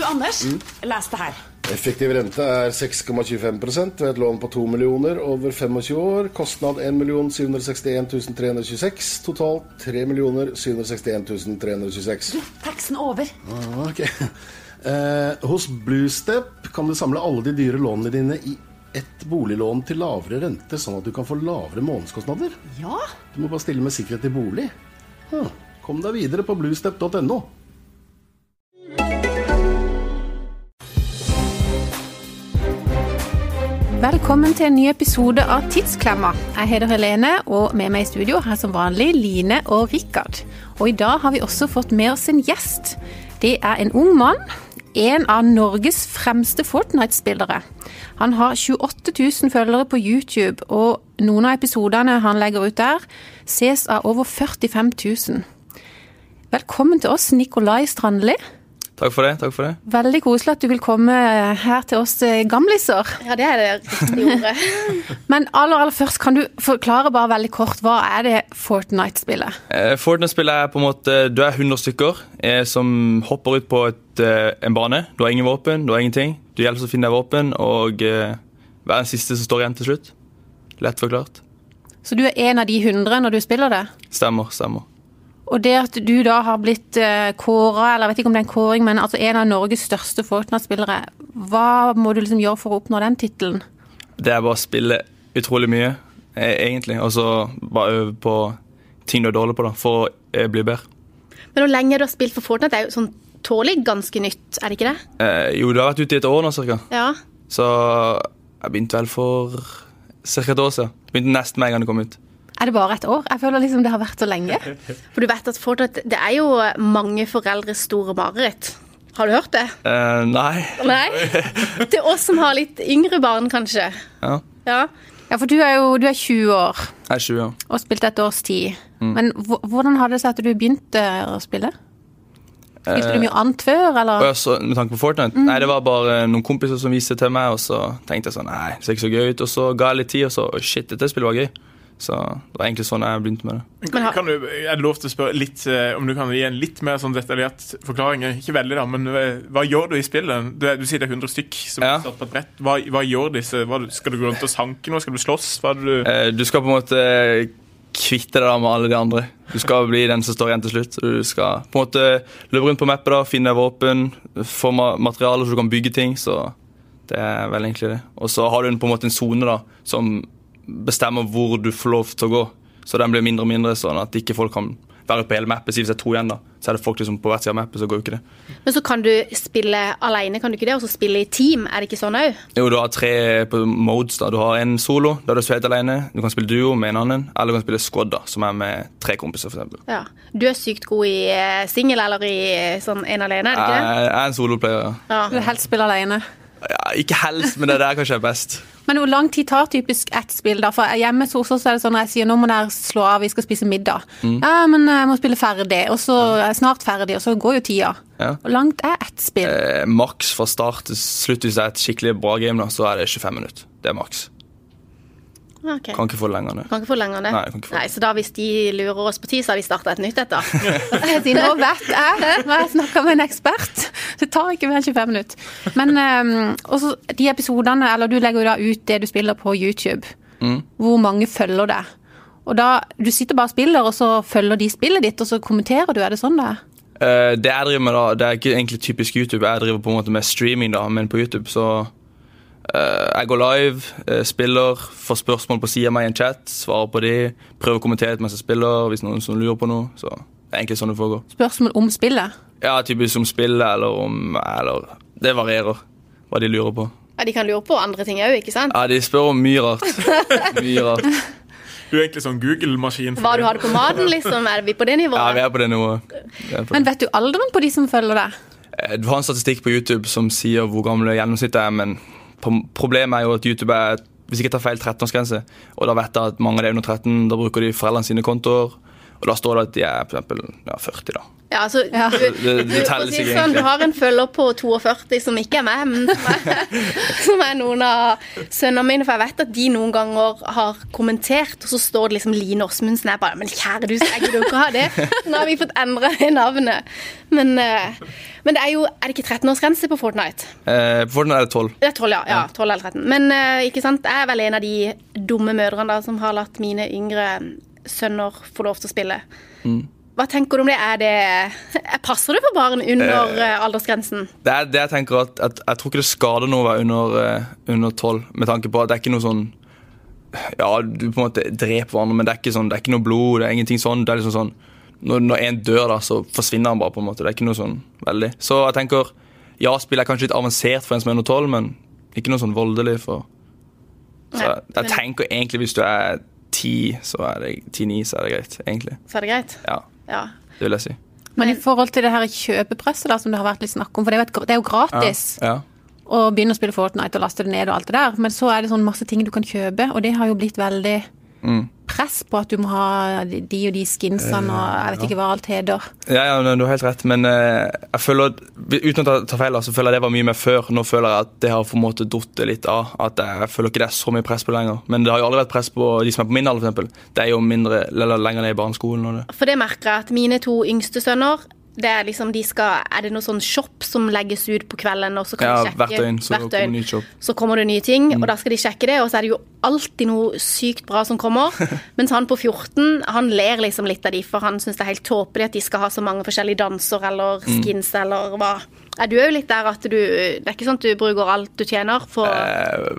Du, Anders, les det her. Effektiv rente er 6,25 ved et lån på 2 millioner over 25 år. Kostnad 1 761 326. Totalt 3 761 326. Teksten over. Ah, ok. Eh, hos Bluestep kan du samle alle de dyre lånene dine i ett boliglån til lavere rente, sånn at du kan få lavere månedskostnader. Ja. Du må bare stille med sikkerhet i bolig. Hm. Kom deg videre på bluestep.no. Velkommen til en ny episode av Tidsklemma. Jeg heter Helene, og med meg i studio har som vanlig Line og Rikard. Og i dag har vi også fått med oss en gjest. Det er en ung mann. En av Norges fremste Fortnite-spillere. Han har 28 000 følgere på YouTube, og noen av episodene han legger ut der, ses av over 45 000. Velkommen til oss, Nikolai Strandli. Takk for det. takk for det. Veldig koselig at du vil komme her til oss eh, gamliser. Ja, det er det riktige ordet. Men aller, aller først, kan du forklare bare veldig kort, hva er det Fortnite-spillet? Eh, Fortnite-spillet er på en måte Du er 100 stykker eh, som hopper ut på et, en bane. Du har ingen våpen, du har ingenting. Du hjelper å finne deg våpen, og hver den siste som står igjen til slutt. Lett forklart. Så du er en av de hundre når du spiller det? Stemmer, stemmer. Og det at du da har blitt uh, kåra, eller jeg vet ikke om det er en kåring, men altså en av Norges største Fortnite-spillere, hva må du liksom gjøre for å oppnå den tittelen? Det er bare å spille utrolig mye, eh, egentlig. Og så bare øve på ting du er dårlig på, da, for å eh, bli bedre. Men hvor lenge du har spilt for Fortnite, er jo sånn tålig ganske nytt, er det ikke det? Eh, jo, du har vært ute i et år nå, cirka. Ja. Så jeg begynte vel for ca. et år siden. Begynte nesten med en gang det kom ut. Er det bare et år? Jeg føler liksom det har vært så lenge. For du vet at Fortnite det er jo mange foreldres store mareritt. Har du hørt det? Uh, nei. Nei? Til oss som har litt yngre barn, kanskje. Ja. Ja. Ja, for du er jo du er 20 år Jeg er 20 år. og spilte et års tid. Men hvordan hadde det seg at du begynte å spille? Spilte du mye annet før, eller? jeg så, med tanke på Fortnite? Nei, det var bare noen kompiser som viste det til meg, og så tenkte jeg sånn Nei, det ser ikke så gøy ut. Og så ga jeg litt tid, og så shit, dette spillet var gøy. Så det var egentlig sånn jeg begynte med det. Men Kan du, er det lov til å spørre litt eh, om du kan gi en litt mer sånn detaljert forklaring? Ikke veldig, da, men eh, hva gjør du i spillet? Du, du sier det er 100 stykk som Ja. er satt på et brett. Hva, hva gjør disse? Hva, skal du gå rundt og sanke noe? Skal du slåss? Hva er det du Eh, Du skal på en måte kvitte deg med alle de andre. Du skal bli den som står igjen til slutt. Du skal på en måte løpe rundt på mappet, da, finne våpen, få materialer materiale så du kan bygge ting. Så det er vel egentlig det. Og så har du en- på en måte en sone da, som bestemmer hvor du får lov til å gå. Så den blir mindre og mindre, sånn at ikke folk kan være på hele mappet. Si hvis det er to igjen, da, så er det folk liksom på hvert side av mappet, så går jo ikke det. Men så kan du spille alene, kan du ikke det? Og så spille i team, er det ikke sånn òg? Jo, du har tre modes. da. Du har en solo, du er helt alene. Du kan spille duo med en annen, eller du kan spille squad, da, som er med tre kompiser. Eksempel. Ja. Du er sykt god i eh, singel eller i eh, sånn en alene, er det ikke det? Jeg er en soloplayer. ja. Ja. Du vil helst spille alene. Ja, ikke helst, men det er der kanskje er best. Men hvor lang tid tar typisk ett spill? da? For Hjemme hos oss er det sånn at jeg sier nå må dere slå av, vi skal spise middag. Ja, men jeg må spille ferdig, og så er jeg snart ferdig, og så går jo tida. Ja. Hvor langt er ett spill? Eh, maks fra start til slutt, hvis det er et skikkelig bra game, da, så er det 25 minutter. Det er maks. Ok. Kan ikke få det. Kan ikke få lenger det? Nei, ikke. Nei, Så da hvis de lurer oss på tid, så har vi starta et nytt et, da. Sier, nå vet jeg, når har jeg snakker med en ekspert. Det tar ikke mer enn 25 minutter. Men um, også de episodene, eller du legger jo da ut det du spiller på YouTube. Hvor mange følger det? Og da, Du sitter bare og spiller, og så følger de spillet ditt, og så kommenterer du. Er det sånn det er? Uh, det jeg driver med, da, det er ikke egentlig typisk YouTube. Jeg driver på en måte med streaming, da, men på YouTube så Jeg går live, eh, spiller, får spørsmål på sida av meg i en chat, svarer på de, prøver å kommentere mens jeg spiller, hvis noen som lurer på noe. Så det er egentlig sånn det foregår. Spørsmål om spillet? Ja, typisk om spillet, eller om Eller Det varierer hva de lurer på. Ja, De kan lure på andre ting òg, ikke sant? Ja, de spør om mye rart. Mye rart. Du er egentlig sånn Google-maskin. Hva du hadde på maten, liksom? Er vi på det nivået? Ja, vi er på det nivået. På Men vet du alderen på de som følger deg? Eh, Du har en statistikk på YouTube som sier hvor gammel gjennomsnittet er, men problemet er jo at YouTube er hvis jeg tar feil 13-årsgrense, og da vet jeg at mange av de er under 13, da bruker de foreldrene sine kontoer, Og da står det at de er for eksempel ja, 40, da. Ja, altså, Ja. Du, Det- det telles si ikke sånn, du har en følger på 42 som ikke er meg, men som er, som er noen av sønnene mine. For jeg vet at de noen ganger har kommentert, og så står det liksom Line Åsmundsen. Jeg bare Men kjære du, jeg gidder jo ikke ha det. Nå har vi fått endra det navnet. Men, eh, men det er jo Er det ikke 13-årsgrense på Fortnite? Eh, på Fortnite er det 12. Det er 12, ja. ja 12 eller 13. Men eh, ikke sant, jeg er vel en av de dumme mødrene da, som har latt mine yngre sønner får lov til å spille. Hva tenker du om det? Er det Passer det for barn under eh, aldersgrensen? Det er det jeg tenker at, at Jeg tror ikke det skader noe å være under, eh, under 12, med tanke på at det er ikke noe sånn Ja, du på en måte dreper hverandre, men det er ikke, sånn, det er ikke noe blod. Det er ingenting sånn. Det er liksom sånn når, når en dør, da, så forsvinner han bare. på en måte Det er ikke noe sånn veldig. Så jeg tenker Ja, spill er kanskje litt avansert for en som er under 12, men ikke noe sånn voldelig. for Så jeg, jeg tenker egentlig hvis du er 10, så er det 10-9, så er det greit. Egentlig. Så er det greit? Ja, Ja. det vil jeg si. Men i forhold til det her kjøpepresset da, som det har vært litt snakk om, for det er jo, et, det er jo gratis Ja. å begynne å spille Fortnite og laste det ned og alt det der, men så er det sånn masse ting du kan kjøpe, og det har jo blitt veldig press på at du må ha de og de skinsene og jeg vet ikke hva alt heter. Ja, ja, du har helt rett, men eh, jeg føler, uten å ta, feil, så føler jeg det var mye mer før. Nå føler jeg at det har på en måte datt litt av. At jeg føler ikke det er så mye press på det lenger. Men det har jo aldri vært press på de som er på min alder, f.eks. Det er jo mindre, eller lenger ned i barneskolen. Og det. For det merker jeg at mine to yngste sønner det er liksom de skal, er det noe sånn shop som legges ut på kvelden? og så kan Ja, de sjekke hvert døgn så hvert kommer ny shop. Så kommer det nye ting, og da skal de sjekke det, og så er det jo alltid noe sykt bra som kommer. Mens han på 14 han ler liksom litt av de, for han syns det er helt tåpelig at de skal ha så mange forskjellige danser eller skins eller hva. Er du òg litt der at du Det er ikke sånn at du bruker alt du tjener for uh,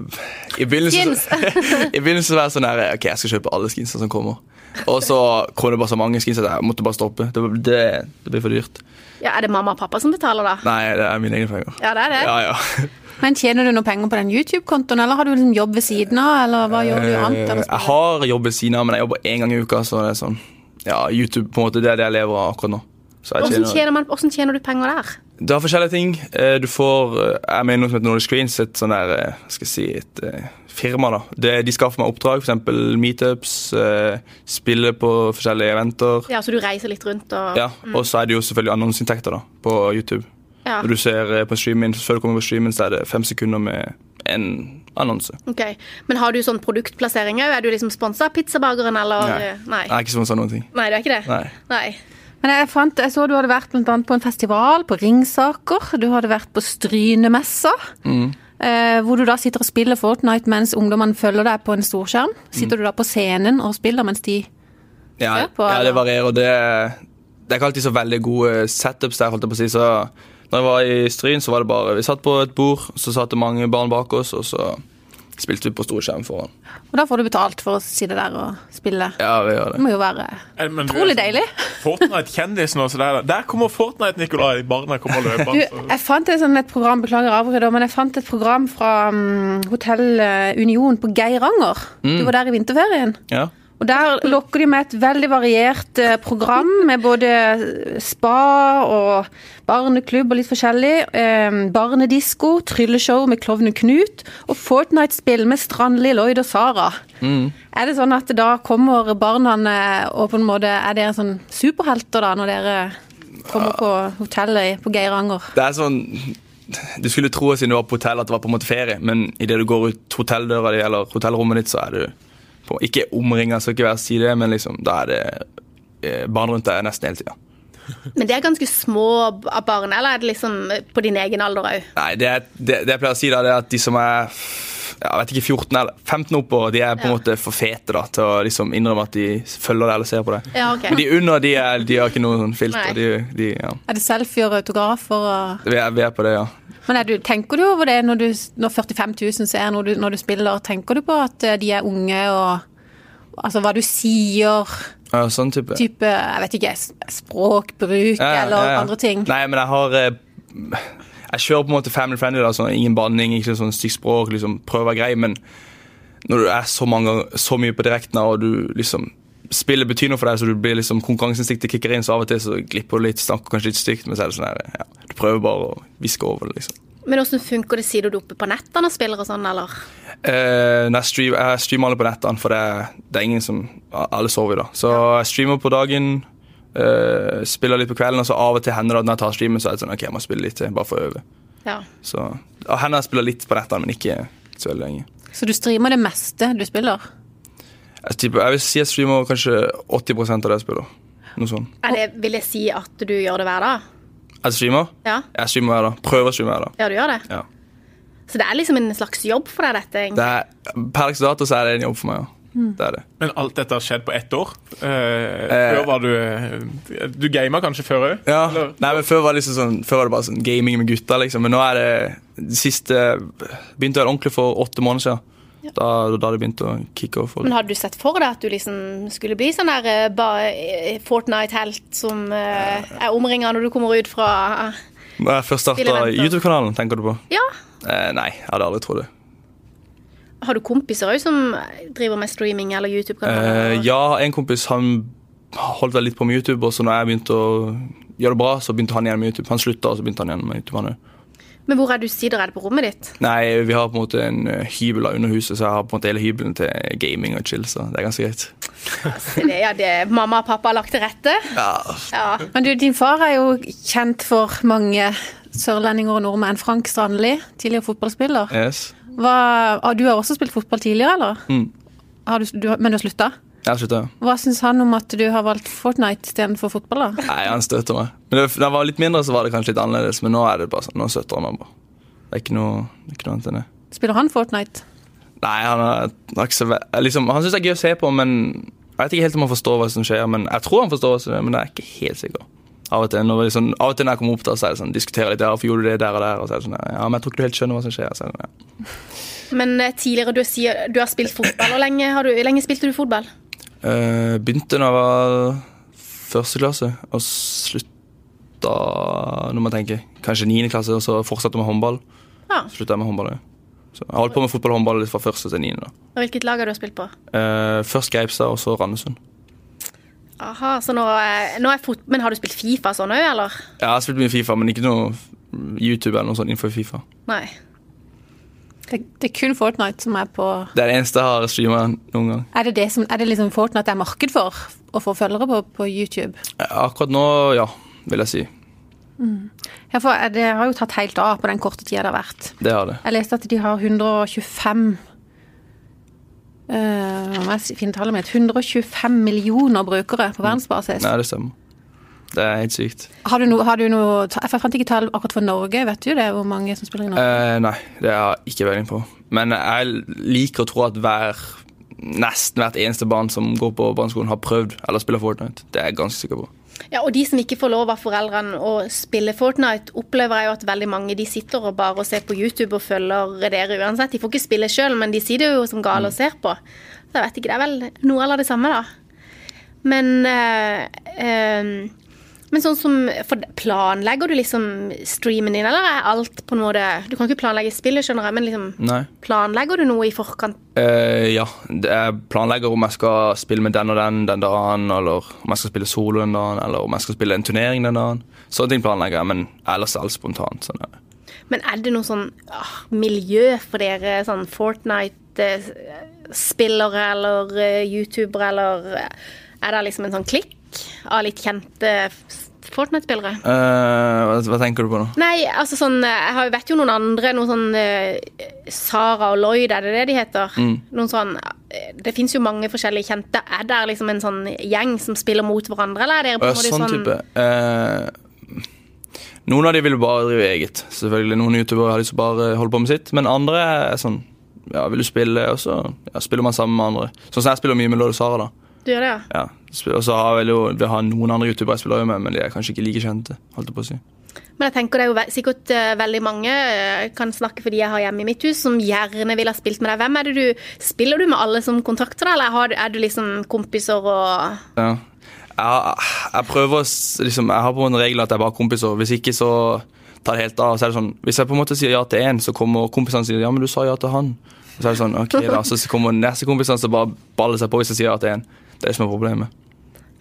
I begynnelsen, I begynnelsen var jeg sånn her Ok, jeg skal kjøpe alle skinsene som kommer. Og så kom det bare så mange skins at jeg måtte bare stoppe. Det, det, det blir for dyrt. Ja, Er det mamma og pappa som betaler, da? Nei, det er mine egne penger. Ja, det er det. Ja, ja. Men tjener du noe penger på den YouTube-kontoen, eller har du en jobb ved siden av, eller hva gjør du annet? Eh, Jeg har jobb ved siden av, men jeg jobber én gang i uka. Så det er sånn Ja, YouTube på en måte, det er det jeg lever av akkurat nå. Hvordan tjener, hvordan tjener du penger der? det har forskjellige ting. Eh, Du får eh, Jeg mener med noe som heter Nordic Screens, et sånn der eh, Skal jeg si et firma, da. Det, de skaffer meg oppdrag, f.eks. meetups, spille på forskjellige eventer. Ja, Så du reiser litt rundt og Ja, Og så er det jo selvfølgelig annonseinntekter da, på YouTube. Ja. Når du ser på streamen, Før du kommer på streamen, så er det fem sekunder med en annonse. Ok, Men har du sånn produktplassering òg? Er du liksom sponsa av Pizzabakeren, eller? Nei. Nei. Jeg er ikke sponsa av noen ting. Nei, du er ikke det? Nei. Nei. Men jeg, fant, jeg så du hadde vært annet på en festival på Ringsaker. Du hadde vært på Strynemessa. Mm. Eh, hvor du da sitter og spiller Fortnite mens ungdommene følger deg på en storskjerm. Sitter du da på scenen og spiller mens de Ja, Ser på, ja det varierer. og Det, det er ikke alltid så veldig gode setups der. holdt jeg på å si, så når jeg var i Stryn, så var det bare Vi satt på et bord, så satt det mange barn bak oss, og så spilte vi på storskjerm foran. Og da får du betalt for å sitte der og spille. Ja, vi gjør Det det. må jo være Eh, men utrolig sånn deilig. Fortnite-kjendisen og så Der, der kommer Fortnite, Nikolai. Barna kommer løpende. jeg fant et, sånn, et program beklager avbrytet, men jeg fant et program fra um, Hotell eh, Union på Geiranger. Du var der i vinterferien. Ja. Og Der lokker de med et veldig variert eh, program med både spa og barneklubb og litt forskjellig. Eh, barnedisko, trylleshow med klovnen Knut og Fortnite-spill med Strandli, Lloyd og Sara. Er det sånn at da kommer barna eh, og på en måte Er dere sånn superhelter da når dere kommer på hotellet på Geiranger? Det er sånn Du skulle tro siden du var på hotell at det var på en måte ferie, men idet du går ut hotelldøra di eller hotellrommet ditt, så er du på, ikke omringa, skal ikke være si det, men liksom, da er det eh, barn rundt deg nesten hele tida. Men det er ganske små barn, eller er det liksom på din egen alder òg? Nei, det, det, det jeg pleier å si, da, det er at de som er ja, jeg vet ikke, 14 eller 15 oppover, de er på en Ja. måte for fete da, til å liksom innrømme at de følger det eller ser på det. Ja, okay. Men de under, de, er, de har ikke noe sånn filter. De, de, ja. Er det selfie og autografer og vi, er, vi er på det, ja. Men du, tenker du over det når, du, når 45 000 ser når du, når du spiller? Tenker du på at eh, de er unge og Altså hva du sier, ja sånn type. type jeg vet ikke, språkbruk Ja, ja, eller andre ting? Nei, men jeg har eh, Jeg kjører på en måte family friendly. da, sånn, Ingen banning, ikke sånn stygt språk. liksom, prøver grei. Men når du er så, mange, så mye på direkten, og du liksom Spillet betyr noe for deg, så du blir liksom konkurranseinstinktet kicker inn, så av og til så glipper du litt, snakker kanskje litt stygt, men så er det sånn her, ja, du prøver bare å viske over det, liksom. Men hvordan funker det? sier du oppe på nettene og spiller og sånn, eller? Eh, nei, stream, jeg streamer alle på nettene, for det det er ingen som Alle sover da. Så jeg streamer på dagen, eh, spiller litt på kvelden, og så av og til hender det at når jeg tar streamen, så er det sånn OK, jeg må spille litt til, bare for å øve. Ja. Så hender jeg spiller litt på nettene, men ikke så veldig lenge. Så du streamer det meste du spiller? Jeg, typer, jeg vil si jeg streamer kanskje 80% av det jeg spiller. Noe sånt. Er det, vil jeg si at du gjør det hver dag? Jeg streamer. Ja, Jeg streamer hver dag. Prøver å streame hver dag. ja du gjør det? Ja. Så det er liksom en slags jobb for deg, dette? egentlig? Det er, per dags dato så er det en jobb for meg, ja. Det er det. Men alt dette har skjedd på ett år? Eh, før var du eh, Du gama kanskje før òg? Ja, nei, men Før var det liksom sånn Før var det bare sånn gaming med gutta, liksom. Men nå er det det siste Begynte vel ordentlig for åtte måneder siden. Da, da det begynte å kicke off. Men hadde du sett for deg at du liksom skulle bli sånn der eh, eh, Fortnite-helt som uh, er omringa når du kommer ut fra Når jeg først starta YouTube-kanalen, tenker du på? Ja. Eh, nei, jeg hadde aldri trodd det. Har du kompiser òg som driver med streaming eller Eh, YouTube-kanaler? ja, en kompis han holdt vel litt på med YouTube, og så når jeg begynte å gjøre det bra, så begynte han igjen med YouTube. Han slutta, og så begynte han igjen med YouTube. han også. Men hvor er du sider? Er det på rommet ditt? Nei, vi har på en måte en eh, hybel av under huset, så jeg har på en måte hele hybelen til gaming og chill, så det er ganske greit. Så det, ja, det mamma og pappa har lagt til rette? Ja, Ja. Men du, din far er jo kjent for mange sørlendinger og nordmenn. Frank Strandli, tidligere fotballspiller. yes. Hva, ah, du har også spilt fotball tidligere, eller? Mm. Har du, du, men du har slutta? Jeg slutta. Hva syns han om at du har valgt Fortnite istedenfor fotball? da? Nei, han støtter meg. Men det, da jeg var litt mindre, så var det kanskje litt annerledes, men nå er det bare sånn, nå støtter han meg bare. Det er ikke noe, det er ikke noe annet enn det. Spiller han Fortnite? Nei, han er, er ikke så ve- liksom, Han syns det er gøy å se på, men jeg vet ikke helt om han forstår hva som skjer. Men Jeg tror han forstår hva som skjer, men jeg er ikke helt sikker. Av og til når, liksom, av og til når jeg kommer opp der, så er det sånn, diskuterer litt, ja, hvorfor gjorde du det der og der? Og så er det sånn, ja, men jeg tror ikke du helt skjønner hva som skjer. Så er det, sånn, ja. Men eh, tidligere, du sier du har spilt fotball. Hvor lenge, har du, lenge spilte du fotball? Eh, begynte da jeg var første klasse, og slutta må jeg tenke, kanskje niende klasse, og så fortsatte med håndball. Ja. Slutta med håndball. ja. Så jeg holdt på med fotball og håndball litt fra første til niende. Hvilket lag har du spilt på? Uh, først Geipstad, og så Randesund. Aha, så nå, er- nå er fot Men har du spilt Fifa sånn òg, eller? Jeg har spilt mye Fifa, men ikke noe YouTube eller noe sånt innenfor Fifa. Nei. Det, det er kun Fortnite som er på Det er det eneste jeg har streama noen gang. Er det, det som, er det liksom Fortnite det er marked for? Å få følgere på, på YouTube? Akkurat nå, ja, vil jeg si. Ja, for det har jo tatt helt av på den korte tida det har vært. Det har det. Jeg leste at de har 125 eh, Hva må jeg finne tallet mitt? 125 millioner brukere på verdensbasis. Nei, det stemmer. Det er helt sykt. Har du noe, har du noe Jeg fant ikke tall akkurat for Norge, vet du det? Hvor mange som spiller i Norge? Eh, nei, det har jeg ikke peiling på. Men jeg liker å tro at hver nesten hvert eneste barn som går på barneskolen, har prøvd eller spiller Fortnite. Det er jeg ganske sikker på. Ja, og de som ikke får lov av foreldrene å spille Fortnite, opplever jeg jo at veldig mange de sitter og bare og ser på YouTube og følger dere uansett. De får ikke spille sjøl, men de sitter jo som gale og ser på. Så jeg vet ikke, det er vel noe eller det samme, da. Men øh, eh, Men sånn som Planlegger du liksom streamen din, eller er alt på en måte Du kan ikke planlegge spillet, skjønner jeg, men liksom Nei. planlegger du noe i forkant? Uh, ja, jeg planlegger om jeg skal spille med den og den den dagen, eller om jeg skal spille solo den dagen, eller om jeg skal spille en turnering den dagen. Sånne ting planlegger jeg, men ellers er alt spontant. Sånn ja. Men er det noe sånn ah, miljø for dere, sånn Fortnite-spillere eller uh, youtubere, eller eh, er det liksom en sånn klikk av litt kjente Fortnite-spillere? Uh, hva, hva tenker du på nå? Nei, altså sånn Jeg vet jo noen andre, noen sånn uh, Sara og Lloyd, er det det de heter? Noen sånn eh, Det fins jo mange forskjellige kjente. Er det liksom en sånn gjeng som spiller mot hverandre, eller er dere på en måte sånn sånn type. Uh... noen av de vil bare drive eget. Selvfølgelig Noen youtubere har lyst til å bare holde på med sitt, men andre er sånn Ja, vil du spille? Og så ja, spiller man sammen med andre. Sånn som jeg spiller mye med Lode Sara, da. Du gjør det, ja? Ja, og så har vel jo Vi har noen andre youtubere jeg spiller med, men de er kanskje ikke like kjente. holdt jeg på å si. Men jeg tenker det er jo sikkert eh, veldig mange, eh, kan snakke for de jeg har hjemme i mitt hus, som gjerne ville ha spilt med deg. Hvem er det du Spiller du med alle som kontakter deg, eller er du liksom kompiser og Ja. Jeg, jeg prøver liksom, Jeg har på en regel at jeg bare har kompiser. Hvis ikke, så tar det helt av. Så er det sånn, Hvis jeg på en måte sier ja til én, så kommer kompisene og sier ja, men du sa ja til han. Så er det sånn, ok da, så kommer neste kompisene som bare baller seg på hvis jeg sier ja til én. Det er som er problemet.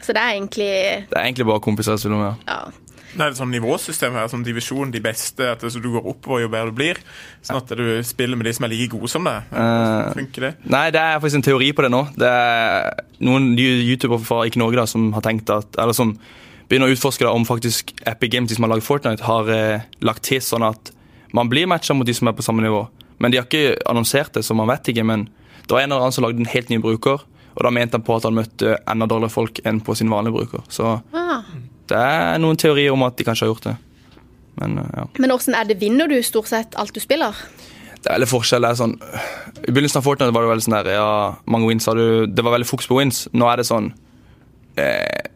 Så det er egentlig Det er egentlig bare kompiser jeg spiller med. Ja. Det er et sånn nivåsystem her, sånn divisjon, de beste, at du går oppover jo bedre du blir. Sånn at du spiller med de som er like gode som deg. Uh, Funker det? Nei, det er faktisk en teori på det nå. Det er noen youtubere fra ikke Norge da, som har tenkt at, eller som begynner å utforske da, om faktisk Epic Games, de som har laget Fortnite, har eh, lagt til sånn at man blir matcha mot de som er på samme nivå. Men de har ikke annonsert det, så man vet ikke. Men det var en eller annen som lagde en helt ny bruker, og da mente han på at han møtte enda dårligere folk enn på sin vanlige bruker. Så Ah. det er noen teorier om at de kanskje har gjort det. Men eh, ja. Men åssen er det? Vinner du stort sett alt du spiller? Det er veldig forskjell. Det er sånn, I begynnelsen av Fortnite var det veldig sånn der, ja, mange wins har du, det var veldig fokus på wins. Nå er det sånn eh,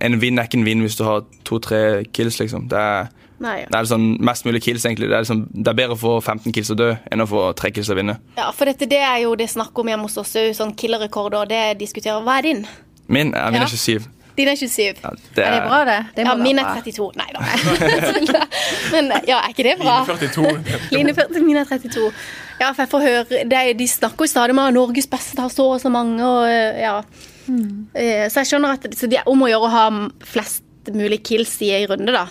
En vinn er ikke en vinn hvis du har to-tre kills, liksom. Det er, Nei. det er sånn mest mulig kills, egentlig. Det er, sånn, det er bedre å få 15 kills og dø enn å få 3 kills og vinne. Ja, for dette, det er jo det snakk om hjemme hos oss òg, sånn killerrekorder. Det diskuterer Hva er din? Min er Ja. vinner 27. Din er 27. Ja, det Er er... det bra, det? det Ja, min er 32. Nei da. Men ja, er ikke det bra? Line 42. Line 40, min er 32. Ja, for jeg får høre det er, De snakker jo stadig om at Norges beste har så og så mange, og eh, ja. Mm. Så jeg skjønner at så det er om å gjøre å ha flest mulig kills i ei runde, da.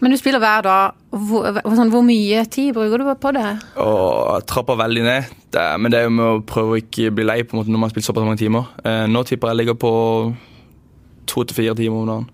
Men du spiller hver dag. Hvor, sånn, hvor mye tid bruker du på det? Og trapper veldig ned. Det men det er jo med å prøve å ikke bli lei på en måte når man har spilt såpass mange timer. Eh, nå tipper jeg ligger på to til fire timer om dagen.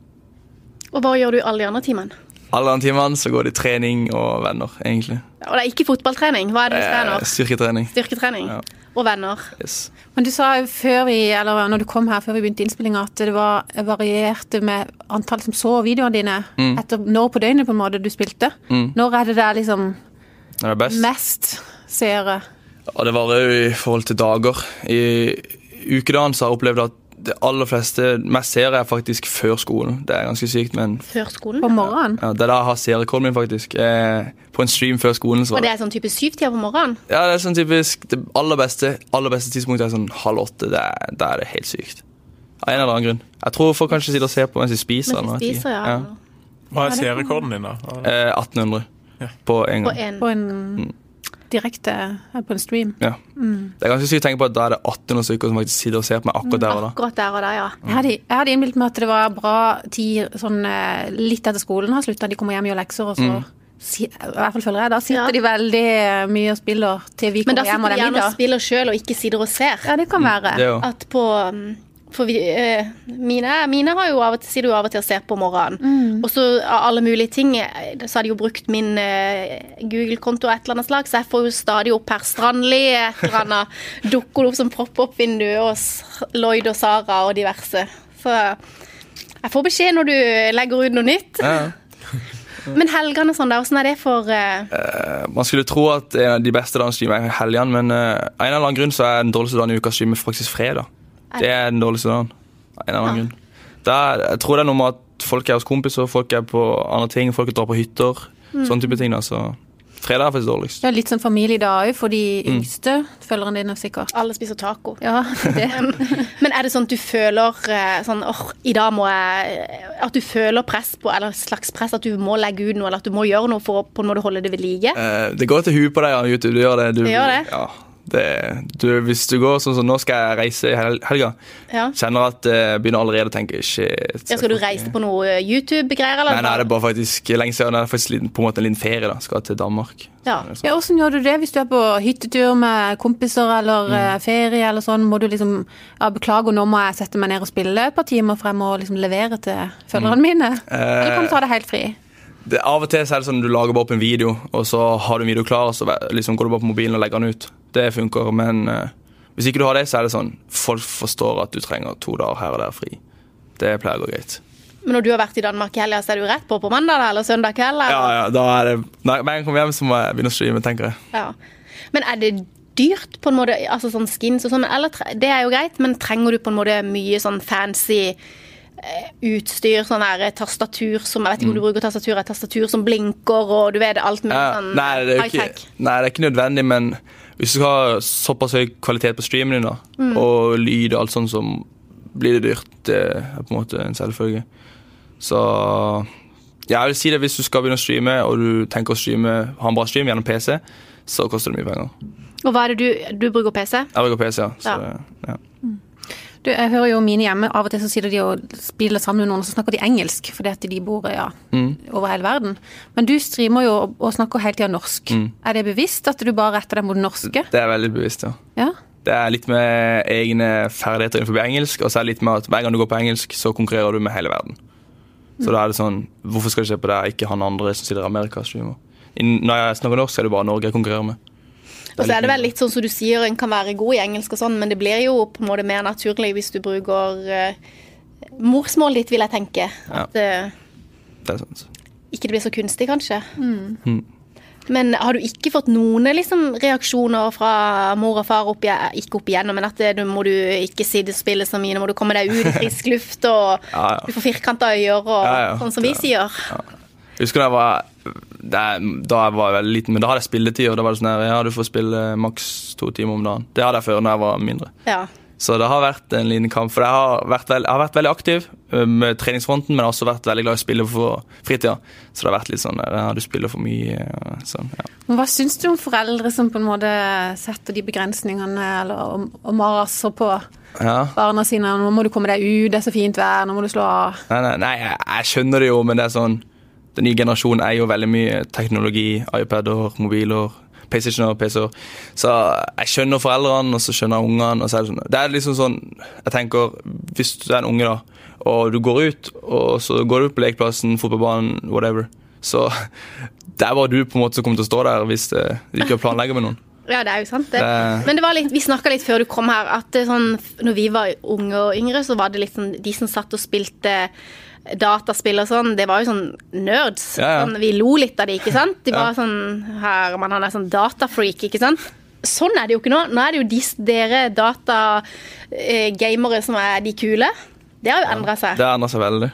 Og hva gjør du alle de andre timene? Alle andre timene så går det i trening og venner, egentlig. Ja, Og det er ikke fotballtrening. Hva er det du Eh, trener? styrketrening. Styrketrening. Ja. Og venner. Yes. Men du sa før vi, eller når du kom her før vi begynte innspillinga, at det var varierte med antall som så videoene dine etter når på døgnet på en måte du spilte. Når er det der liksom Det er mest seere? Ja, det varer jo i forhold til dager. I ukedagen så har jeg opplevd at det aller fleste, mest seere er faktisk før skolen. Det er ganske sykt, men Før skolen. På morgenen? ja, det er da jeg har seerrekorden min, faktisk. Eh, på en stream før skolen. Så Og det det. er sånn type syvtida på morgenen? Ja, det er sånn typisk Det aller beste aller beste tidspunktet er sånn halv åtte. Da er, da er det helt sykt. Av en eller annen grunn. Jeg tror folk kanskje sitter og ser på mens de spiser. Mens de spiser, ja. ja. Hva er serierekorden din, da? Det? Eh, 1800 Ja. på en På gang. en. På en direkte på en stream? Ja. Det er ganske sykt å tenke på at da er det 18 stykker som faktisk sitter og ser på meg akkurat der og da. Akkurat der og der, ja. Jeg hadde, jeg hadde innbilt meg at det var bra tid sånn eh, litt etter skolen har slutta, de kommer hjem og gjør lekser, og så mm. I hvert fall føler jeg, da sitter Ja. de veldig eh, mye og spiller til vi Men da kommer hjem sitter og de det er gjerne og spiller sjøl og ikke sitter og ser. Ja, det kan være. Det er At på For vi, eh, mine, mine har jo av og til, sier du av og til og ser på morgenen. Mm. Og så av alle mulige ting eh, Så har de jo brukt min eh, Google-konto av et eller annet slag, så jeg får jo stadig opp Per Strandli, et eller annet. Dukker opp som pop-opp-vindu, og Lloyd og Sara og diverse. Så jeg får beskjed når du legger ut noe nytt. ja. Men helgene sånn, da, åssen er det for uh... Uh, Man skulle tro at en av de beste dagene streamer er helgene, men uh, en eller annen grunn så er den dårligste dagen i uka streamer faktisk fredag. Det er den dårligste dagen. En eller annen grunn. Det er, jeg tror det er noe med at folk er hos kompiser, folk er på andre ting, folk drar på hytter. Sånne type ting. da, så Fredag er faktisk dårligst. Er litt sånn familiedag òg for de Mm. yngste følgerne dine, sikkert. alle spiser taco? Ja, det. Men er det sånn at du føler eh, sånn åh, i dag må jeg At du føler press på, eller slags press at du må legge ut noe, eller at du må gjøre noe for å på en måte holde det ved like? Eh, det går til huet på deg, ja, YouTube. Du gjør det. Du, Det gjør det? Ja, det du, hvis du går sånn som nå skal jeg reise i hel helga, Ja. kjenner at jeg begynner allerede å tenke shit. Ja, skal du reise på noe eh, YouTube-greier, eller? Nei, nei, det er bare faktisk lenge siden. Det er faktisk på en måte en liten ferie. da, Skal til Danmark. Ja. Ja, Hvordan gjør du det hvis du er på hyttetur med kompiser eller mm. ferie eller sånn? Må du liksom ja, beklage, nå må jeg sette meg ned og spille et par timer, for jeg må liksom levere til følgerne mine? Eller kan du ta det helt fri? Det, av og til så er det sånn du lager bare opp en video, og så har du en video klar, og så liksom går du bare på mobilen og legger den ut. Det funker, men eh, hvis ikke du har det, så er det sånn folk forstår at du trenger to dager her og der fri. Det pleier å gå greit. Men når du har vært i Danmark i helga, så er du rett på på mandag eller søndag kveld? Ja, Eller? ja, da er det Når jeg kommer hjem, så må jeg begynne å streame, tenker jeg. Ja. Men er det dyrt på en måte, altså sånn skins og sånn, eller det er jo greit, men trenger du på en måte mye sånn fancy eh, utstyr, sånn her eh, tastatur som, jeg vet ikke om du bruker tastatur, et tastatur som blinker, og du vet alt mulig Mm. Ja, sånn high-tech. nei, det er ikke nødvendig, men hvis du skal ha såpass høy kvalitet på streamen din, da, Mm. og lyd og alt sånt, så blir det dyrt. Det er på en måte en selvfølge. Så ja, jeg vil si det hvis du skal begynne å streame, og du tenker å streame, ha en bra stream gjennom PC, så koster det mye penger. Og hva er det du, du bruker PC? Jeg bruker PC, ja. Så, Ja. ja. Du, jeg hører jo mine hjemme, av og til så sitter de og spiller sammen med noen, og så snakker de engelsk, fordi at de bor ja, over hele verden. Men du streamer jo og- og snakker hele tida norsk. Er det bevisst at du bare retter deg mot det norske? Det er veldig bevisst, ja. Ja. Det er litt med egne ferdigheter innenfor engelsk, og så er det litt med at hver gang du går på engelsk, så konkurrerer du med hele verden. Så da er det sånn Hvorfor skal du se på deg, ikke han andre som sitter i Amerika? Når jeg snakker norsk, er det bare Norge jeg konkurrerer med. Og så er det vel litt sånn som du sier, en kan være god i engelsk og sånn, men det blir jo på en måte mer naturlig hvis du bruker uh, morsmålet ditt, vil jeg tenke. At eh, Det er sant. ikke det blir så kunstig, kanskje. Men har du ikke fått noen liksom, reaksjoner fra mor og far opp, ikke opp igjennom, men at det, nå må du ikke sitte og spille så mye, nå må du komme deg ut i frisk luft, og Ja, ja. du får firkanta øyer, og Ja, ja. sånn som vi sier. Jeg husker da jeg var, det er- da jeg var veldig liten, men da hadde jeg spilletid, og da var det sånn her, ja, du får spille maks to timer om dagen. Det hadde jeg før når jeg var mindre. Ja. Så det har vært en liten kamp, for jeg har vært, veld, jeg har vært veldig aktiv med treningsfronten, men jeg har også vært veldig glad i å spille for fritida. Så det har vært litt sånn der, ja, du spiller for mye, sånn, ja. Men hva syns du om foreldre som på en måte setter de begrensningene, eller og, og maser på ja. barna sine? 'Nå må du komme deg ut, det er så fint vær, nå må du slå av'. Nei, nei, nei jeg, jeg skjønner det jo, men det er sånn Den nye generasjonen er jo veldig mye teknologi, iPader, mobiler, PlayStationer, PC-er. Så jeg skjønner foreldrene, og så skjønner jeg ungene. og så er Det sånn. Det er liksom sånn Jeg tenker, hvis du er en unge, da, og du går ut, og så går du på lekeplassen, fotballbanen, whatever, så det er bare du på en måte som kommer til å stå der hvis du ikke planlegger med noen. Ja, det er jo sant, det. Det- Men det var litt, vi snakka litt før du kom her, at sånn, når vi var unge og yngre, så var det litt sånn De som satt og spilte dataspill og sånn, det var jo sånn nerds. Ja, ja. Sånn, vi lo litt av det, ikke sant? De var sånn Herman, han er sånn datafreak, ikke sant? Sånn er det jo ikke nå. Nå er det jo de, dere datagamere som er de kule. Det har jo endra seg. Det har endra seg veldig.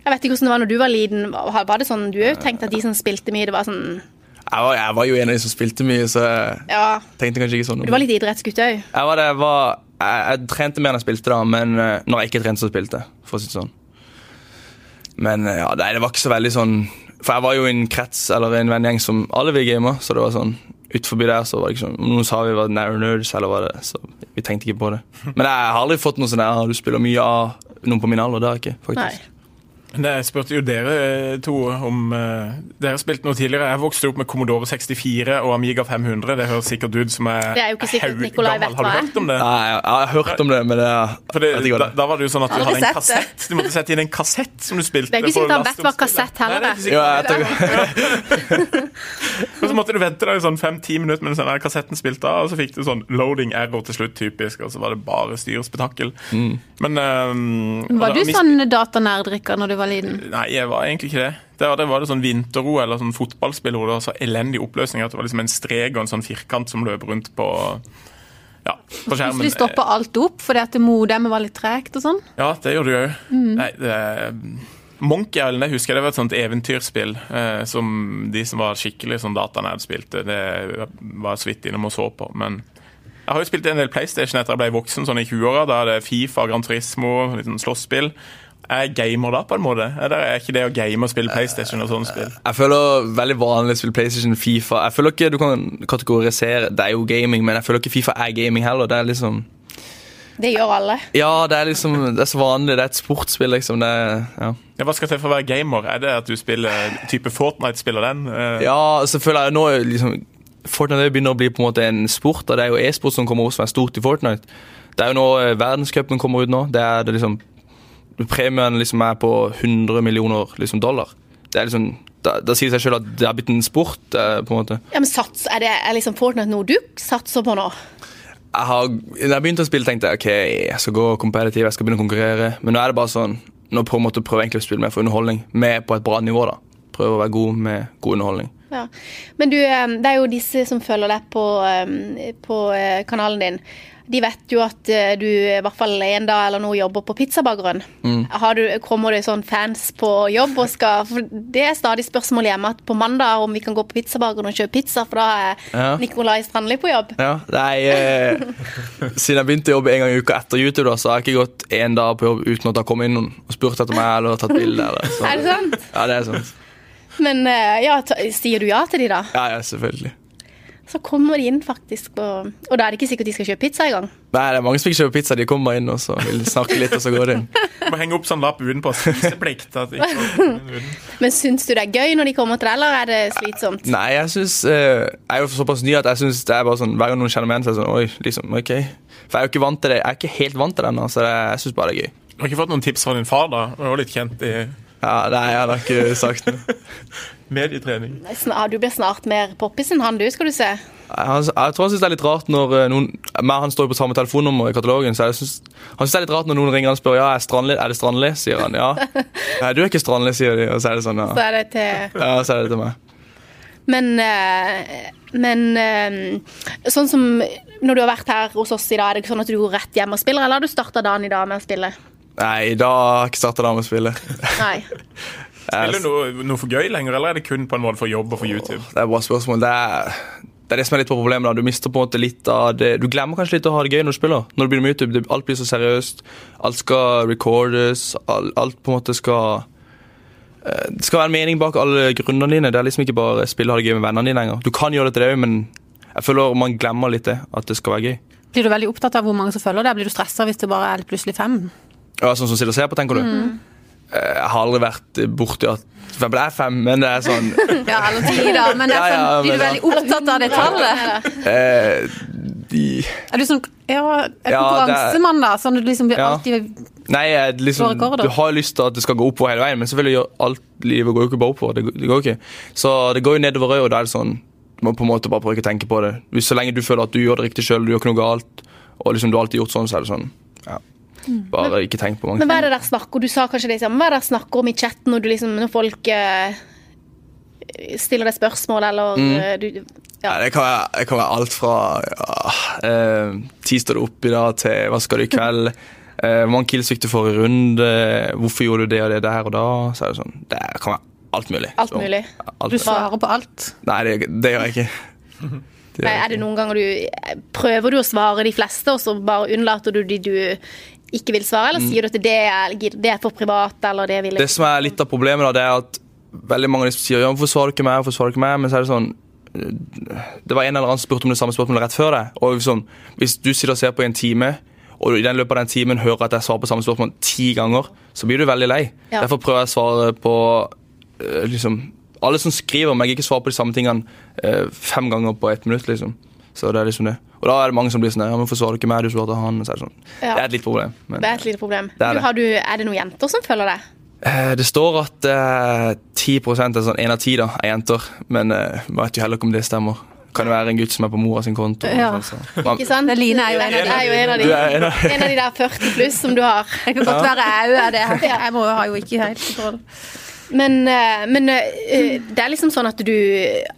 Jeg vet ikke hvordan det var når du var liten. Var det sånn, Du har jo tenkt at de som spilte mye, det var sånn Jeg var, jeg var jo en av de som spilte mye, så jeg Ja, tenkte kanskje ikke sånn. du var litt idrettsgutt òg. Jeg, jeg, jeg, jeg trente mer enn jeg spilte, da, men eh, når jeg ikke trente, så spilte jeg. For å si det sånn. Men eh, ja, nei, det var ikke så veldig sånn For jeg var jo i en krets eller en vennegjeng som alle vil game, så det var sånn ut forbi der så var det ikke sånn Noen sa vi var narrow nerds, eller var det, så vi tenkte ikke på det. Men jeg har aldri fått noe sånn der «Ah, du spiller mye av noen på min alder. Det har jeg ikke, faktisk. Men Jeg spurte jo dere eh, to om uh, Dere spilte noe tidligere. Jeg vokste opp med Commodore 64 og Amiga 500. Det høres sikkert ut som jeg Det er jo ikke sikkert haug Nikolai gammel. vet Har du hørt om det? Nei, jeg, jeg har hørt om det, men det Fordi, det, ikke da, da var det jo sånn at du hadde en sett kassett. Du måtte sette inn en kassett som du spilte. Det er ikke sikkert han vet hva kassett heller Nei, det er tok, Og så måtte du vente da i sånn fem-ti minutter mens den kassetten spilte av, og så fikk du sånn loading error til slutt, typisk, og så var det bare styrspetakkel. Men um, Var du sånn datanerd, Rikard, når du var liten? Nei, jeg var egentlig ikke det. Der, der var det sånn vinterro eller sånn fotballspill hvor det var så elendig oppløsning at det var liksom en strek og en sånn firkant som løp rundt på ja, på skjermen. Plutselig stoppa alt opp fordi at modemet var litt tregt og sånn? Ja, det gjorde det òg. Nei, det Monkey Island jeg husker det var et sånt eventyrspill eh, som de som var skikkelig sånn datanerd spilte. Det var så vidt innom og så på. Men jeg har jo spilt en del PlayStation etter jeg ble voksen, sånn i 20-åra. Da er det Fifa, Gran Turismo, litt sånn slåsspill. Jeg gamer da, på en måte. Er det er ikke det å game og spille PlayStation og sånne spill? Jeg føler veldig vanlig å spille PlayStation, Fifa. Jeg føler ikke du kan kategorisere Det er jo gaming, men jeg føler ikke Fifa er gaming heller. Det er liksom Det gjør alle. Ja, det er liksom Det er så vanlig. Det er et sportsspill, liksom. Det er, ja. Ja, hva skal til for å være gamer? Er det at du spiller type Fortnite, spiller den? Eh, ja, selvfølgelig. nå liksom Fortnite begynner å bli på en måte en sport, og det er jo e-sport som kommer også som er stort i Fortnite. Det er jo nå eh, verdenscupen kommer ut nå. Det er det liksom Premien liksom er på 100 millioner liksom dollar. Det er liksom Da, da sier det seg selv at det har blitt en sport, eh, på en måte. Ja, men sats, er, det, er liksom Fortnite noe du satser på nå? jeg har, når jeg begynte å spille, tenkte jeg ok, jeg skal gå competitive, jeg skal begynne å konkurrere. Men nå er det bare sånn Nå prøver jeg å prøve egentlig å spille mer for underholdning, med på et bra nivå. da Prøve å være god med god underholdning. Ja. Men du, eh, det er jo disse som følger deg på, eh, på eh, kanalen din. De vet jo at eh, du i hvert fall en dag eller noe jobber på pizzabakeren. Mm. Har du, kommer det sånn fans på jobb og skal For det er stadig spørsmål hjemme at på mandag om vi kan gå på pizzabakeren og kjøpe pizza, for da er Ja. Nikolai Strandli på jobb. Ja, nei, eh, Siden jeg begynte å jobbe en gang i uka etter YouTube, da, så har jeg ikke gått én dag på jobb uten at det har kommet inn noen og spurt etter meg eller tatt bilde. Er det sant? Ja, det er sant. Men eh, ja, sier du ja til de da? Ja, ja, selvfølgelig. Så kommer de inn faktisk Og, Og da er det ikke sikkert de skal kjøpe pizza engang. Nei, det er mange som ikke kjøper pizza. De kommer inn og så vil snakke litt, og så går de inn. Må henge opp sånn lapp utenpå. Spiseplikt. Men syns du det er gøy når de kommer til deg, eller er det slitsomt? Nei, jeg syns Jeg er jo såpass ny at jeg syns det er bare sånn hver gang noen kjenner meg igjen, så er det sånn Oi, liksom, ok. For jeg er jo ikke vant til det. Jeg er ikke helt vant til det ennå, så det, jeg syns bare det er gøy. Du har ikke fått noen tips fra din far, da? Du er jo litt kjent i Ja, Nei, jeg har ikke sagt noe. medietrening. Sna- Du blir snart mer poppis enn han, du, skal du se. Han, jeg tror han syns det er litt rart når eh, noen meg og Han står jo på samme telefonnummer i katalogen. Så jeg synes, Han syns det er litt rart når noen ringer og spør Ja, er, strandlig, er det Strandli. Sier han. Ja. Nei, du er ikke Strandli, sier de. Og så er det sånn, Så er det til ja så er det til meg. Men, eh, men eh, sånn som når du har vært her hos oss i dag, er det ikke sånn at du går rett hjem og spiller, eller har du starta dagen i dag med å spille? Nei, i dag har jeg ikke starta med å spille. Nei. Spiller du noe, noe for gøy lenger, eller er det kun på en måte for jobb og for YouTube? Det er et bra spørsmål. Det er, det er det som er litt på problemet. da. Du mister på en måte litt av det Du glemmer kanskje litt å ha det gøy når du spiller. Når du begynner med YouTube, det, Alt blir så seriøst. Alt skal recordes. Alt, alt på en måte skal eh, Det skal være en mening bak alle grunnene dine. Det er liksom ikke bare spille og ha det gøy med vennene dine lenger. Du kan gjøre det til det òg, men jeg føler man glemmer litt det. At det skal være gøy. Blir du veldig opptatt av hvor mange som følger deg? Blir du stressa hvis det bare er plutselig fem? Ja, Sånn som sitter og ser på, tenker du? Mm. Jeg har aldri vært borti at det er fem, men det er sånn Ja, eller ti, da. Men det er sånn, blir du veldig opptatt av det tallet? eh, de, Er du sånn ja, er konkurransemann, da? Sånn at du liksom blir Ja. alltid Nei, liksom, du har lyst til at det skal gå oppover hele veien, men selvfølgelig gjør alt livet går jo ikke bare oppover. Det, går- det går ikke. Så det går jo nedover òg, og da er det sånn må på en måte bare prøve ikke å tenke på det. Hvis Så lenge du føler at du gjør det riktig sjøl, du gjør ikke noe galt, og liksom du har alltid gjort sånn, så er det sånn ja. Bare ikke tenk på mange Men hva er det der snakker Du sa kanskje det samme. Hva er det der snakker om i chatten når, du liksom, når folk uh, stiller deg spørsmål, eller eh, du Ja, det, kan være, kan være alt fra ja, eh, Ti står du opp i dag, til hva skal du i kveld? Eh, Hvor mange kills fikk du forrige runde? Hvorfor gjorde du det og det der og da? Så er det sånn Det kan være alt mulig. Alt mulig. Så, alt Du mulig. svarer på alt. Nei, det, det gjør jeg ikke. Det gjør Nei, Er det noen ganger du Prøver du å svare de fleste, og så bare unnlater du de du ikke vil svare, eller sier du at det er, det er for privat, eller det vil jeg Det som er litt av problemet, da, det er at veldig mange av de som sier ja, 'hvorfor svarer du ikke meg', hvorfor svarer du ikke meg, men så er det sånn Det var en eller annen som spurte om det samme spørsmålet rett før deg. Og liksom, Hvis du sitter og ser på i en time, og i den løpet av den timen hører at jeg svarer på samme spørsmål ti ganger, så blir du veldig lei. Ja. Derfor prøver jeg å svare på øh, liksom Alle som skriver, om jeg ikke svarer på de samme tingene øh, fem ganger på ett minutt. liksom. Så det er liksom det. Og da er det mange som blir sånn ja, 'Hvorfor svarer du ikke meg, du svarte han?' Så er det sånn. Ja. Det er et lite problem. Men, Det er et lite problem. Det er Du, det. har du, er det noen jenter som følger deg? Eh, Det står at eh, 10% er sånn én av ti da, er jenter, men eh, vet jo heller ikke om det stemmer. Kan det være en gutt som er på mora sin konto. Ja. altså. Man, Ikke sant? Det Line er jo en av de. er jo en av de, er en av- en av de der 40 pluss som du har. Det kan godt være jeg òg er det. Jeg må, har jo ikke helt kontroll. Men, eh, men eh, det er liksom sånn at du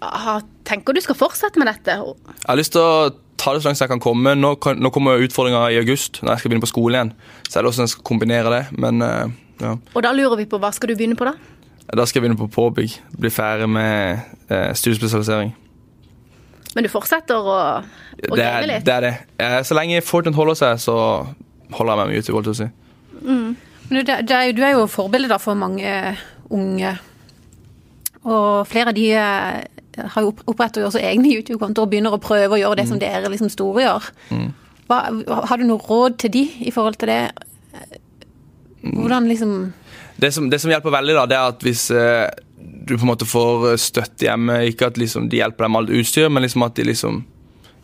har, tenker du skal fortsette med dette. jeg har lyst til å ta det så langt som jeg kan komme. Nå, kan, nå kommer utfordringa i august, når jeg skal begynne på skole igjen. Så er det hvordan jeg skal kombinere det. Men eh, ja. Og da lurer vi på hva skal du begynne på da? da skal jeg begynne på påbygg. Bli ferdig med eh, studiespesialisering. Men du fortsetter å, å Det er, litt? det er det. Eh, så lenge Fortnite holder seg, så holder jeg meg med YouTube. holdt jeg å si. Men du, det, det er, jo- du er jo forbilde for mange unge. Og flere av de eh, har jo opp- oppretter jo også egne YouTube-kontoer og begynner å prøve å gjøre det som dere liksom store gjør. Hva, har du noe råd til de i forhold til det? Hvordan liksom det som, det som hjelper veldig, da, det er at hvis eh, du på en måte får støtte hjemme Ikke at liksom, de hjelper deg med alt utstyr, men liksom at de liksom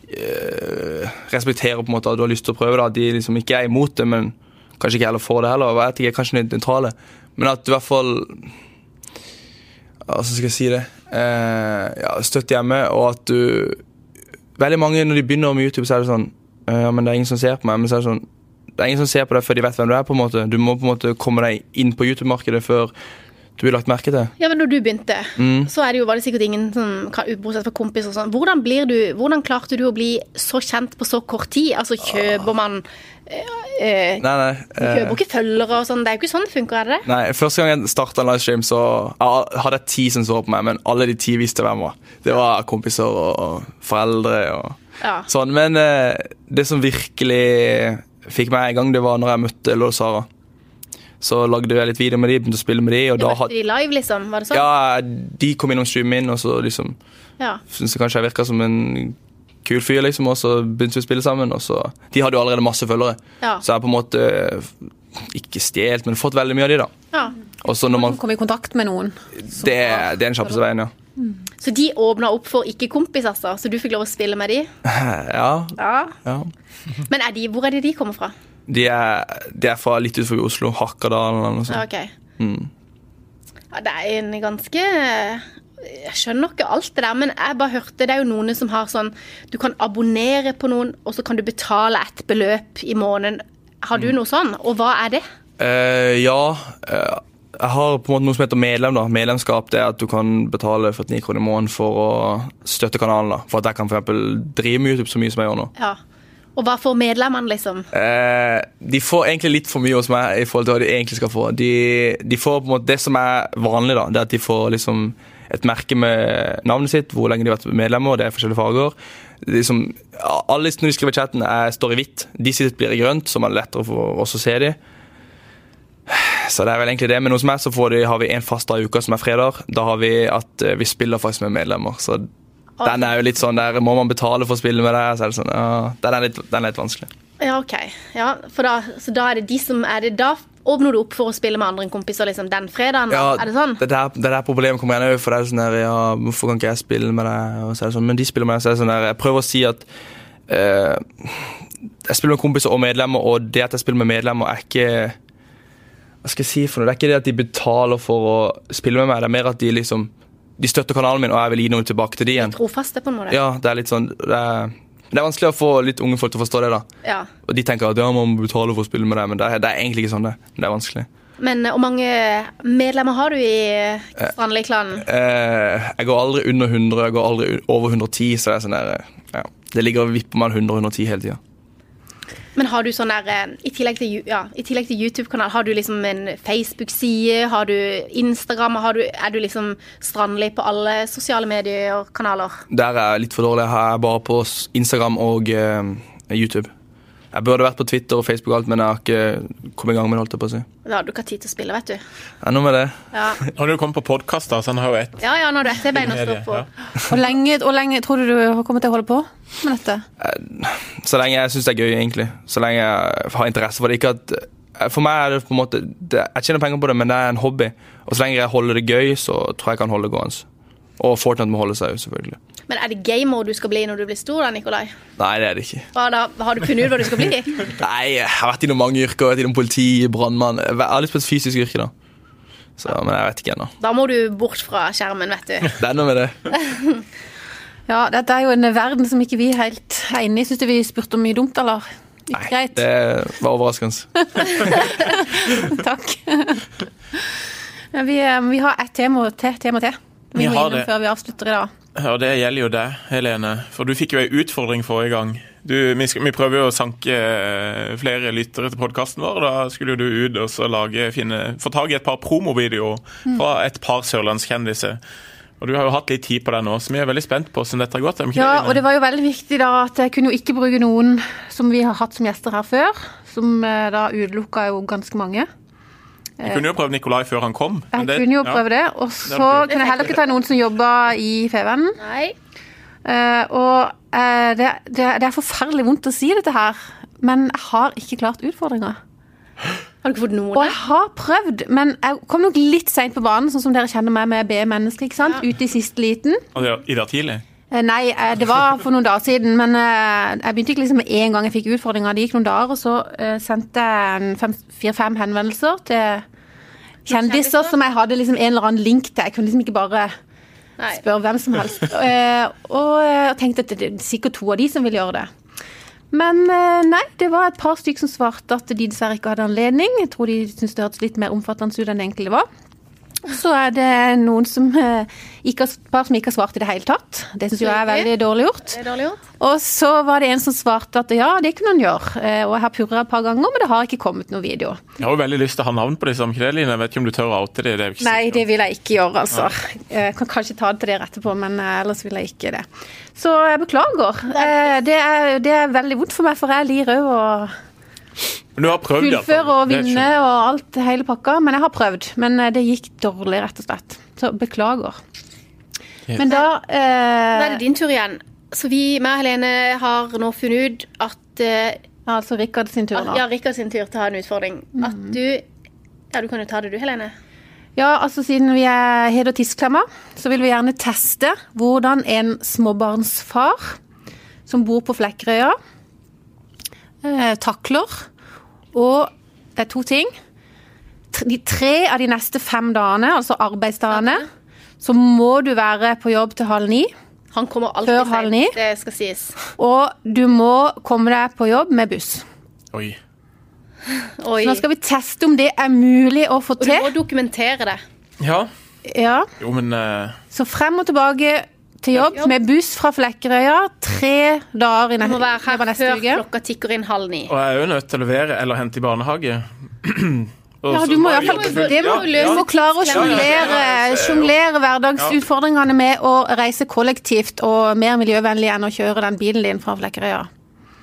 eh, respekterer på en måte at du har lyst til å prøve. Da. At de liksom ikke er imot det, men kanskje ikke heller får det heller. Jeg vet ikke, kanskje nøytrale. Men at du i hvert fall hva skal jeg si det? Eh, ja, støtt hjemme, og at du Veldig mange når de begynner med YouTube, så er det sånn eh, Ja, men det er ingen som ser på meg. Men så er det sånn det er ingen som ser på deg før de vet hvem du er. på en måte. Du må på en måte komme deg inn på YouTube-markedet før du blir lagt merke til. Ja, men når du begynte, Mm. så det jo, var det sikkert ingen som kan bortsett fra kompiser og sånn. Hvordan, du, hvordan klarte du å bli så kjent på så kort tid? Altså, kjøper man eh, eh, Nei, nei. Eh, kjøper ikke følgere og sånn. Det er jo ikke sånn det funker, er det det? nei første gang jeg starta en livestream, så jeg hadde jeg ti som så på meg, men alle de ti visste hvem jeg var. Det var kompiser og foreldre og Ja. sånn. Men eh, det som virkelig fikk meg i gang, det var når jeg møtte Lord Sara. Så lagde jeg litt video med de, begynte å spille med de, og Du da møtte de live, liksom? Var det sånn? Ja, de kom innom streamen min, og så liksom Ja. syntes jeg kanskje jeg virka som en kul fyr, liksom, og så begynte vi å spille sammen. Og så, de hadde jo allerede masse følgere, Ja. så jeg har på en måte ikke stjålet, men fått veldig mye av de, da. ja. Og så når man Komme i kontakt med noen. Det, det er den kjappeste veien, ja. Så de åpna opp for ikke-kompis, altså? Så du fikk lov å spille med de? Ja, Ja. ja. Men er de, hvor er det de kommer fra? De er, de er fra litt utenfor Oslo, Hakadalen eller noe sånt. ok. Mm. Ja, det er en ganske Jeg skjønner ikke alt det der, men jeg bare hørte det er jo noen som har sånn Du kan abonnere på noen, og så kan du betale et beløp i måneden. Har du noe sånn? Og hva er det? Uh, ja, Uh, jeg har på en måte noe som heter medlem. da. Medlemskap det er at du kan betale 49 kroner i måneden for å støtte kanalen. da. For at jeg kan for drive med YouTube så mye som jeg gjør nå. Ja. Og hva får medlemmene, liksom? Eh, de får egentlig litt for mye hos meg i forhold til hva de egentlig skal få. De, de får på en måte Det som er vanlig, da, det er at de får liksom et merke med navnet sitt, hvor lenge de har vært medlemmer, det er forskjellige farger. Er Liksom, alle når de skriver i chatten, er, står i hvitt. De sitt blir i grønt, så man er lettere for oss å se de. Så det er vel egentlig det. Men hos meg så de, har vi en fast dag i uka som er fredag. Da har vi at eh, vi spiller faktisk med medlemmer. Så den er jo litt sånn der Må man betale for å spille med deg? Så er det sånn, ja, den, er litt, den er litt vanskelig. Ja, OK. Ja, for da, så da er det de som er det Da åpner du opp for å spille med andre kompiser liksom den fredagen? Ja, er det sånn? Det der, det der problemet kommer igjen over, for det er sånn der, ja, hvorfor kan ikke jeg spille med deg? Og så er det sånn, men de spiller med deg, så er det sånn der, jeg prøver å si at uh, jeg spiller med kompiser og medlemmer, og det at jeg spiller med medlemmer er ikke, hva skal jeg si for noe? Det er ikke det at de betaler for å spille med meg, det er mer at de liksom, de støtter kanalen min, og jeg vil gi noe tilbake til de igjen. Trofaste, på en måte? Ja, det er litt sånn, det er, det er vanskelig å få litt unge folk til å forstå det da. Ja. Og de tenker at ja, man må betale for å spille med deg, men det er, det er egentlig ikke sånn det. Det er vanskelig. Men eh, hvor mange medlemmer har du i Strandli-klanen? Eh, jeg går aldri under 100, jeg går aldri over 110, så det er sånn der, eh, ja. Det ligger og vipper mellom 100 og 110 hele tida. Men har du sånn der eh, I tillegg til, ja, til YouTube-kanal, har du liksom en Facebook-side? Har du Instagram? Har du, er du liksom strandlig på alle sosiale medier og kanaler? Der er jeg litt for dårlig. Jeg er bare på Instagram og uh, YouTube. Jeg burde vært på Twitter og Facebook, og alt, men jeg har ikke kommet i gang med det. holdt jeg på å si. Da har du ikke tid til å spille, vet du. Er noe med det. Ja, Og du kommet på podkast, så han har jo ett ja, ja har du etter beina å stå på. Ja. Hvor lenge, hvor lenge tror du du har kommet til å holde på med dette? Så lenge jeg syns det er gøy, egentlig. Så lenge jeg har interesse for det. Ikke at, eh, for meg er det på en måte det, Jeg tjener penger på det, men det er en hobby. Og så lenge jeg holder det gøy, så tror jeg jeg kan holde det gående. Og Fortnite må holde seg jo, selvfølgelig. Men er det gamer du skal bli når du blir stor, da, Nikolai? Nei, det er det ikke. Hva da? Har du funnet ut hva du skal bli? Nei, jeg har vært innom mange yrker. Jeg har vært innom politi, brannmann. Jeg har lyst på et fysisk yrke, da. Så, men jeg vet ikke ennå. Da må du bort fra skjermen, vet du. Det er noe med det. Ja, dette er jo en verden som ikke vi helt er inne i. Syns du vi spurte om mye dumt, eller? Ikke Nei, greit? det var overraskende. Takk. Vi, eh, vi har ett tema til. Tema til. Vi, Vi må har innom det. før vi avslutter i dag. Og det gjelder jo deg, Helene. For du fikk jo ei utfordring forrige gang. Du, vi, skal, vi prøver jo å sanke eh, flere lyttere til podkasten vår. Da skulle jo du ut og så lage, finne, få tak i et par promovideoer fra et par sørlandskjendiser. Og Du har jo hatt litt tid på det nå, så vi er veldig spent på hvordan dette har gått. Ja, og det var jo veldig viktig da at jeg kunne jo ikke bruke noen som vi har hatt som gjester her før. Som eh, da utelukka jo ganske mange. Vi kunne jo prøvd Nikolai før han kom. men Jeg det- kunne jo ja. det. Og så kunne jeg heller ikke ta noen som jobba i Fevennen. Nei. Eh, og uh, det, det, det er forferdelig vondt å si dette her, men jeg har ikke klart utfordringa. Har du ikke fått noen? Og jeg har prøvd, men jeg kom nok litt seint på banen, sånn som dere kjenner meg med B-mennesker, ikke sant? Ute i siste liten. Altså, I dag tidlig. Eh, Nei, eh, det var for noen dager siden, men eh, jeg begynte ikke liksom med en gang jeg fikk utfordringa. Det gikk noen dager, og så sendte jeg fire-fem henvendelser til kjendiser som jeg hadde liksom en eller annen link til. Jeg kunne liksom ikke bare spørre hvem som helst. Og jeg tenkte at det er sikkert to av de som vil gjøre det. Men nei, det var et par stykker som svarte at de dessverre ikke hadde anledning. Jeg tror de syntes det hørtes litt mer omfattende ut enn det egentlig var. Så er det noen som eh, ikke har, par som ikke har svart i det hele tatt. Det syns jeg er veldig dårlig gjort. Det er dårlig gjort. Og så var det en som svarte at ja, det kunne han gjøre. Eh, Og jeg har purra et par ganger, men det har ikke kommet noen video. Jeg har jo veldig lyst til å ha navn på disse, ikke det, Line? Jeg vet ikke om du tør å oute det. det er ikke Nei, det vil jeg ikke gjøre, altså. Jeg kan kanskje ta det til dere etterpå, men eh, ellers vil jeg ikke det. Så jeg beklager. Eh, Det er, det er veldig vondt for meg, for jeg lir òg å Men du har prøvd, fullføre og vinne og alt, hele pakka. Men jeg har prøvd. Men eh, det gikk dårlig, rett og slett. Så beklager. Men da Da er eh, det din tur igjen. Så vi, meg og Helene, har nå funnet ut at eh, ja, Altså Rikard sin tur nå. Ja, Rikard sin tur til å ha en utfordring. At du Ja, du kan jo ta det du, Helene. Ja, altså Siden vi er hed- og tissklemmer, så vil vi gjerne teste hvordan en småbarnsfar som bor på Flekkerøya, eh, takler. Og det er to ting. De tre av de neste fem dagene, altså arbeidsdagene, så må du være på jobb til halv ni. Han kommer alltid Før halv ni? det skal sies. Og du må komme deg på jobb med buss. Oi. Oi. Så nå skal vi teste om det er mulig å få til. Og du må dokumentere det. Ja. Ja. Jo, men uh... Så frem og tilbake til jobb med buss fra Flekkerøya tre dager i Du må være her neste før uke. klokka tikker inn halv ni. Og jeg er jo nødt til å levere eller hente i barnehage. Og Ja, så du må i hvert fall jobbe- det må, Ja, du må klare å Ja, ja, ja, ja, ja. hverdagsutfordringene med å reise kollektivt og mer miljøvennlig enn å kjøre den bilen din fra Flekkerøya.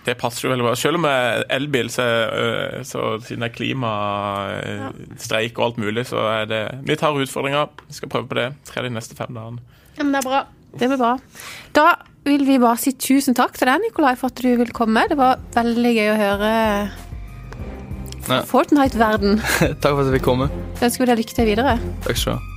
Det passer jo veldig bra. Selv om jeg er elbil, så, øh, så siden det er klimastreik og alt mulig, så er det Vi tar utfordringa. Vi skal prøve på det tre de neste fem dagene. Ja, men det er bra. Det blir bra. Da vil vi bare si tusen takk til deg, Nikolai, for at du vil komme. Det var veldig gøy å høre Fortnite-verden. Takk for at jeg fikk komme. Så ønsker vi deg lykke til videre. Takk skal du ha.